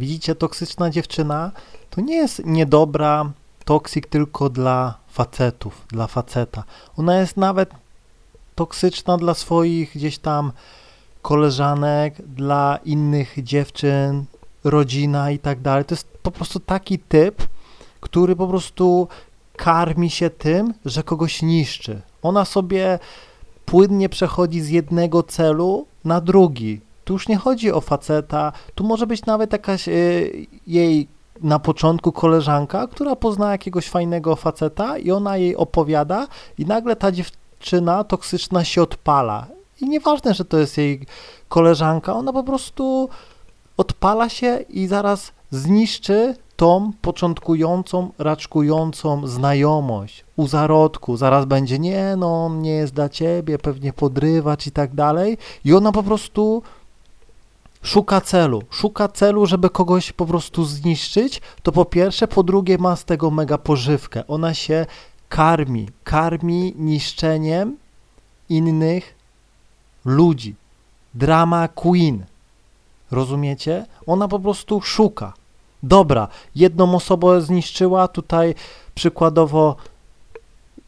Widzicie, toksyczna dziewczyna to nie jest niedobra toksyk tylko dla facetów, dla faceta. Ona jest nawet toksyczna dla swoich gdzieś tam koleżanek, dla innych dziewczyn, rodzina i tak dalej. To jest po prostu taki typ, który po prostu karmi się tym, że kogoś niszczy. Ona sobie płynnie przechodzi z jednego celu na drugi. Tu już nie chodzi o faceta, tu może być nawet jakaś y, jej na początku koleżanka, która pozna jakiegoś fajnego faceta i ona jej opowiada i nagle ta dziewczyna toksyczna się odpala. I nieważne, że to jest jej koleżanka, ona po prostu odpala się i zaraz zniszczy tą początkującą, raczkującą znajomość u zarodku. Zaraz będzie, nie no, on nie jest dla ciebie, pewnie podrywać i tak dalej. I ona po prostu szuka celu, szuka celu, żeby kogoś po prostu zniszczyć, to po pierwsze, po drugie ma z tego mega pożywkę. Ona się karmi, karmi niszczeniem innych ludzi. Drama queen. Rozumiecie? Ona po prostu szuka. Dobra, jedną osobę zniszczyła, tutaj przykładowo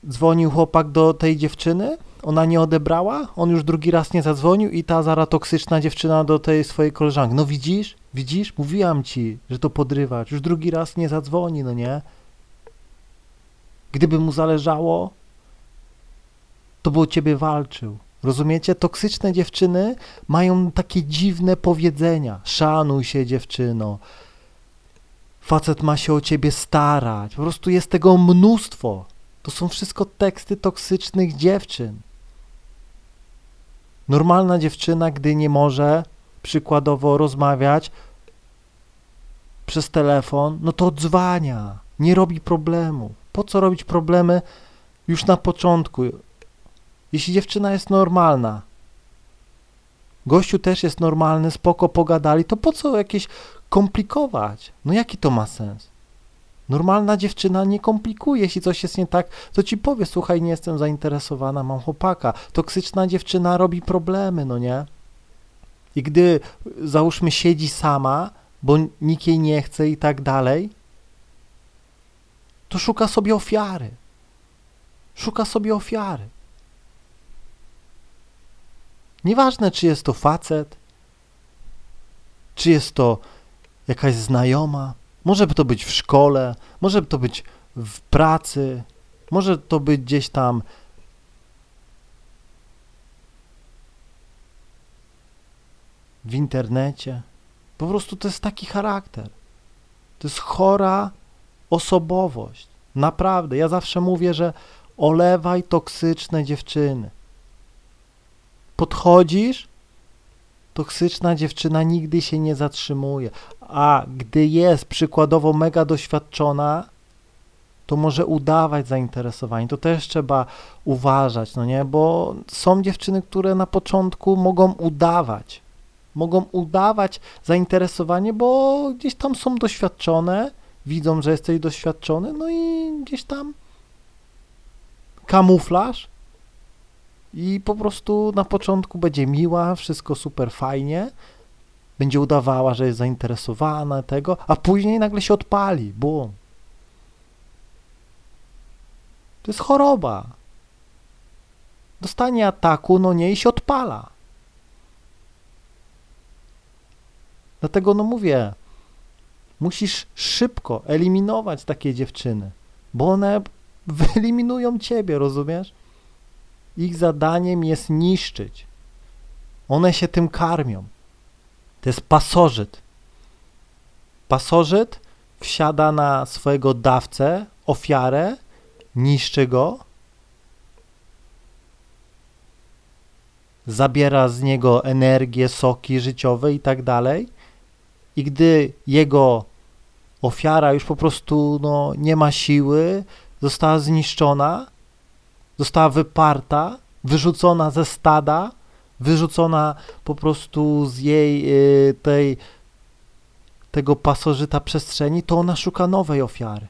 dzwonił chłopak do tej dziewczyny, ona nie odebrała, on już drugi raz nie zadzwonił i ta zara toksyczna dziewczyna do tej swojej koleżanki. No widzisz, widzisz, mówiłam ci, że to podrywać, już drugi raz nie zadzwoni, no nie? Gdyby mu zależało, to by o ciebie walczył. Rozumiecie? Toksyczne dziewczyny mają takie dziwne powiedzenia. Szanuj się, dziewczyno. Facet ma się o ciebie starać. Po prostu jest tego mnóstwo. To są wszystko teksty toksycznych dziewczyn. Normalna dziewczyna, gdy nie może przykładowo rozmawiać przez telefon, no to odzwania, nie robi problemu. Po co robić problemy już na początku? Jeśli dziewczyna jest normalna, gościu też jest normalny, spoko pogadali, to po co jakieś komplikować? No jaki to ma sens? Normalna dziewczyna nie komplikuje, jeśli coś jest nie tak, to ci powie, słuchaj, nie jestem zainteresowana, mam chłopaka. Toksyczna dziewczyna robi problemy, no nie? I gdy, załóżmy, siedzi sama, bo nikt jej nie chce i tak dalej, to szuka sobie ofiary. Szuka sobie ofiary. Nieważne, czy jest to facet, czy jest to jakaś znajoma, może to być w szkole, może to być w pracy, może to być gdzieś tam w internecie. Po prostu to jest taki charakter. To jest chora osobowość. Naprawdę. Ja zawsze mówię, że olewaj toksyczne dziewczyny. Podchodzisz, toksyczna dziewczyna nigdy się nie zatrzymuje, a gdy jest przykładowo mega doświadczona, to może udawać zainteresowanie. To też trzeba uważać, no nie? Bo są dziewczyny, które na początku mogą udawać. Mogą udawać zainteresowanie, bo gdzieś tam są doświadczone, widzą, że jesteś doświadczony, no i gdzieś tam kamuflaż i po prostu na początku będzie miła, wszystko super fajnie, będzie udawała, że jest zainteresowana tego, a później nagle się odpali, bum. To jest choroba. Dostanie ataku, no nie, i się odpala. Dlatego, no mówię, musisz szybko eliminować takie dziewczyny, bo one wyeliminują ciebie, rozumiesz? Ich zadaniem jest niszczyć. One się tym karmią. To jest pasożyt. Pasożyt wsiada na swojego dawcę, ofiarę, niszczy go, zabiera z niego energię, soki życiowe i tak dalej. I gdy jego ofiara już po prostu no, nie ma siły, została zniszczona, została wyparta, wyrzucona ze stada, wyrzucona po prostu z jej y, tej, tego pasożyta przestrzeni, to ona szuka nowej ofiary.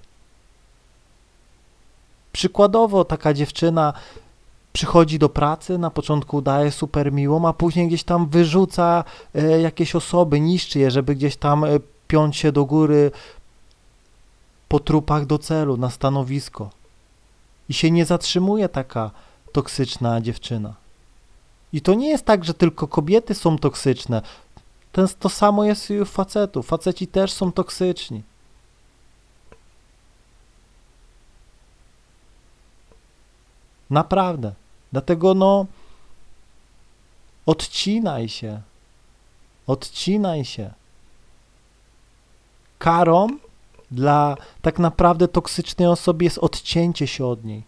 Przykładowo taka dziewczyna przychodzi do pracy, na początku udaje super miłą, a później gdzieś tam wyrzuca y, jakieś osoby, niszczy je, żeby gdzieś tam y, wspiąć się do góry po trupach do celu, na stanowisko. I się nie zatrzymuje taka toksyczna dziewczyna. I to nie jest tak, że tylko kobiety są toksyczne. Ten, to samo jest i u facetów. Faceci też są toksyczni. Naprawdę. Dlatego no odcinaj się. Odcinaj się. Karą dla tak naprawdę toksycznej osoby jest odcięcie się od niej.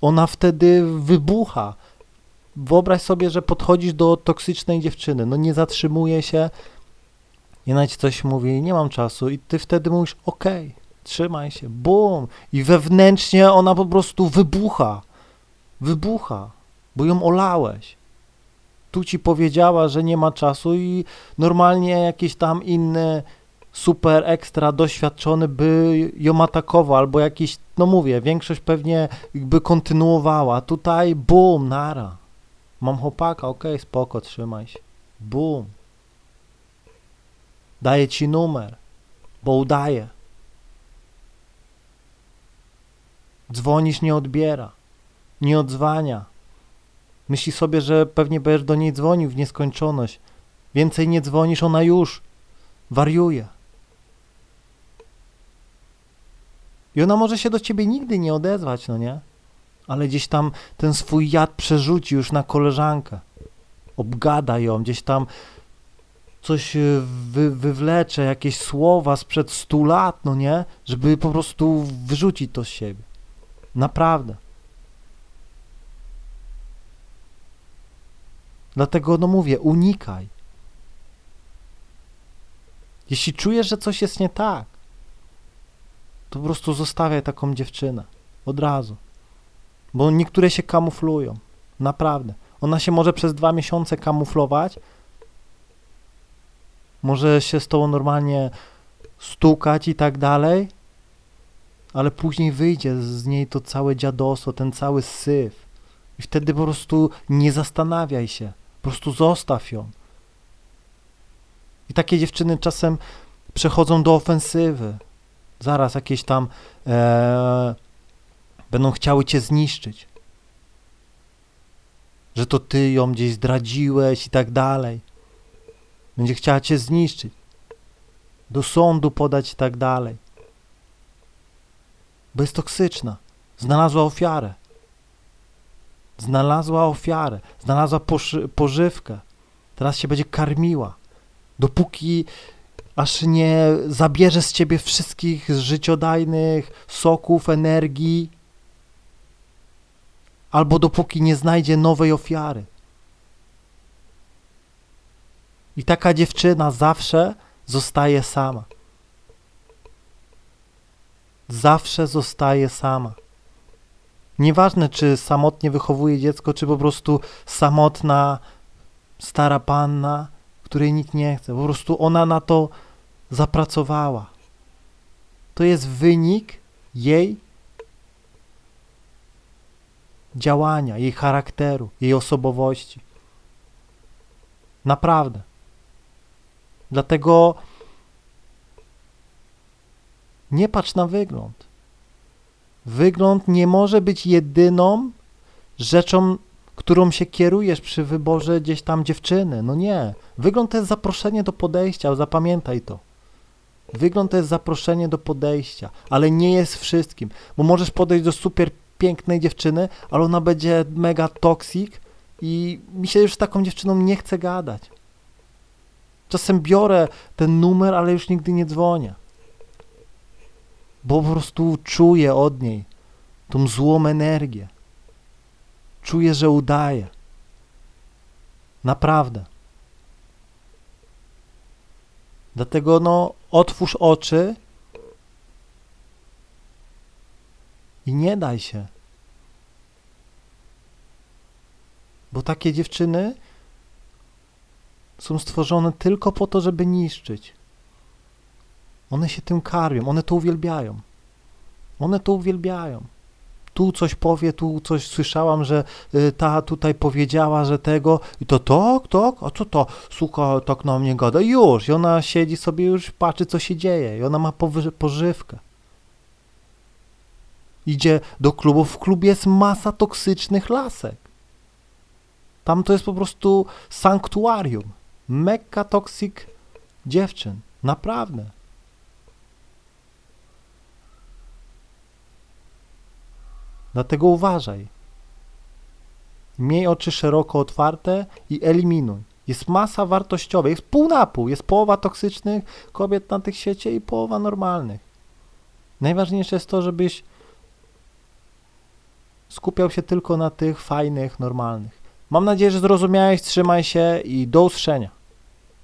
Ona wtedy wybucha. Wyobraź sobie, że podchodzisz do toksycznej dziewczyny, no nie zatrzymuje się, i nawet coś mówi, nie mam czasu, i ty wtedy mówisz, okej, okay, trzymaj się, bum, i wewnętrznie ona po prostu wybucha, wybucha, bo ją olałeś. Tu ci powiedziała, że nie ma czasu i normalnie jakiś tam inny super ekstra doświadczony by ją atakował, albo jakiś, no mówię, większość pewnie by kontynuowała. Tutaj bum, nara. Mam chłopaka, okej, okay, spoko, trzymaj się. Bum. Daję ci numer, bo udaje. Dzwonisz, nie odbiera, nie odzwania. Myśli sobie, że pewnie będziesz do niej dzwonił w nieskończoność. Więcej nie dzwonisz, ona już wariuje. I ona może się do ciebie nigdy nie odezwać, no nie? Ale gdzieś tam ten swój jad przerzuci już na koleżankę. Obgada ją, gdzieś tam coś e, wy, wywlecze, jakieś słowa sprzed stu lat, no nie? Żeby po prostu wyrzucić to z siebie. Naprawdę. Dlatego, no mówię, unikaj. Jeśli czujesz, że coś jest nie tak, to po prostu zostawiaj taką dziewczynę. Od razu. Bo niektóre się kamuflują. Naprawdę. Ona się może przez dwa miesiące kamuflować. Może się z tobą normalnie stukać i tak dalej. Ale później wyjdzie z niej to całe dziadostwo, ten cały syf. I wtedy po prostu nie zastanawiaj się. Po prostu zostaw ją. I takie dziewczyny czasem przechodzą do ofensywy zaraz jakieś tam e, będą chciały cię zniszczyć. Że to ty ją gdzieś zdradziłeś i tak dalej. Będzie chciała cię zniszczyć. Do sądu podać i tak dalej. Bo jest toksyczna. Znalazła ofiarę. Znalazła ofiarę. Znalazła pożywkę. Teraz się będzie karmiła. Dopóki aż nie zabierze z ciebie wszystkich życiodajnych soków, energii, albo dopóki nie znajdzie nowej ofiary. I taka dziewczyna zawsze zostaje sama. Zawsze zostaje sama. Nieważne, czy samotnie wychowuje dziecko, czy po prostu samotna stara panna, której nikt nie chce. Po prostu ona na to zapracowała. To jest wynik jej działania, jej charakteru, jej osobowości. Naprawdę. Dlatego nie patrz na wygląd. Wygląd nie może być jedyną rzeczą, którą się kierujesz przy wyborze gdzieś tam dziewczyny. No nie. Wygląd to jest zaproszenie do podejścia, zapamiętaj to. Wygląd to jest zaproszenie do podejścia, ale nie jest wszystkim, bo możesz podejść do super pięknej dziewczyny, ale ona będzie mega toksik i mi się już z taką dziewczyną nie chce gadać. Czasem biorę ten numer, ale już nigdy nie dzwonię. Bo po prostu czuję od niej tą złą energię. Czuję, że udaje. Naprawdę. Dlatego no, otwórz oczy i nie daj się. Bo takie dziewczyny są stworzone tylko po to, żeby niszczyć. One się tym karmią, one to uwielbiają. One to uwielbiają. Tu coś powie, tu coś słyszałam, że y, ta tutaj powiedziała, że tego i to tak, tak, a co to, suka tak na mnie gada, już, i ona siedzi sobie już, patrzy co się dzieje i ona ma pożywkę. Idzie do klubu, w klubie jest masa toksycznych lasek. Tam to jest po prostu sanktuarium. Mekka toxic dziewczyn. Naprawdę. Dlatego uważaj. Miej oczy szeroko otwarte i eliminuj. Jest masa wartościowych, jest pół na pół. Jest połowa toksycznych kobiet na tych świecie i połowa normalnych. Najważniejsze jest to, żebyś skupiał się tylko na tych fajnych, normalnych. Mam nadzieję, że zrozumiałeś. Trzymaj się i do usłyszenia.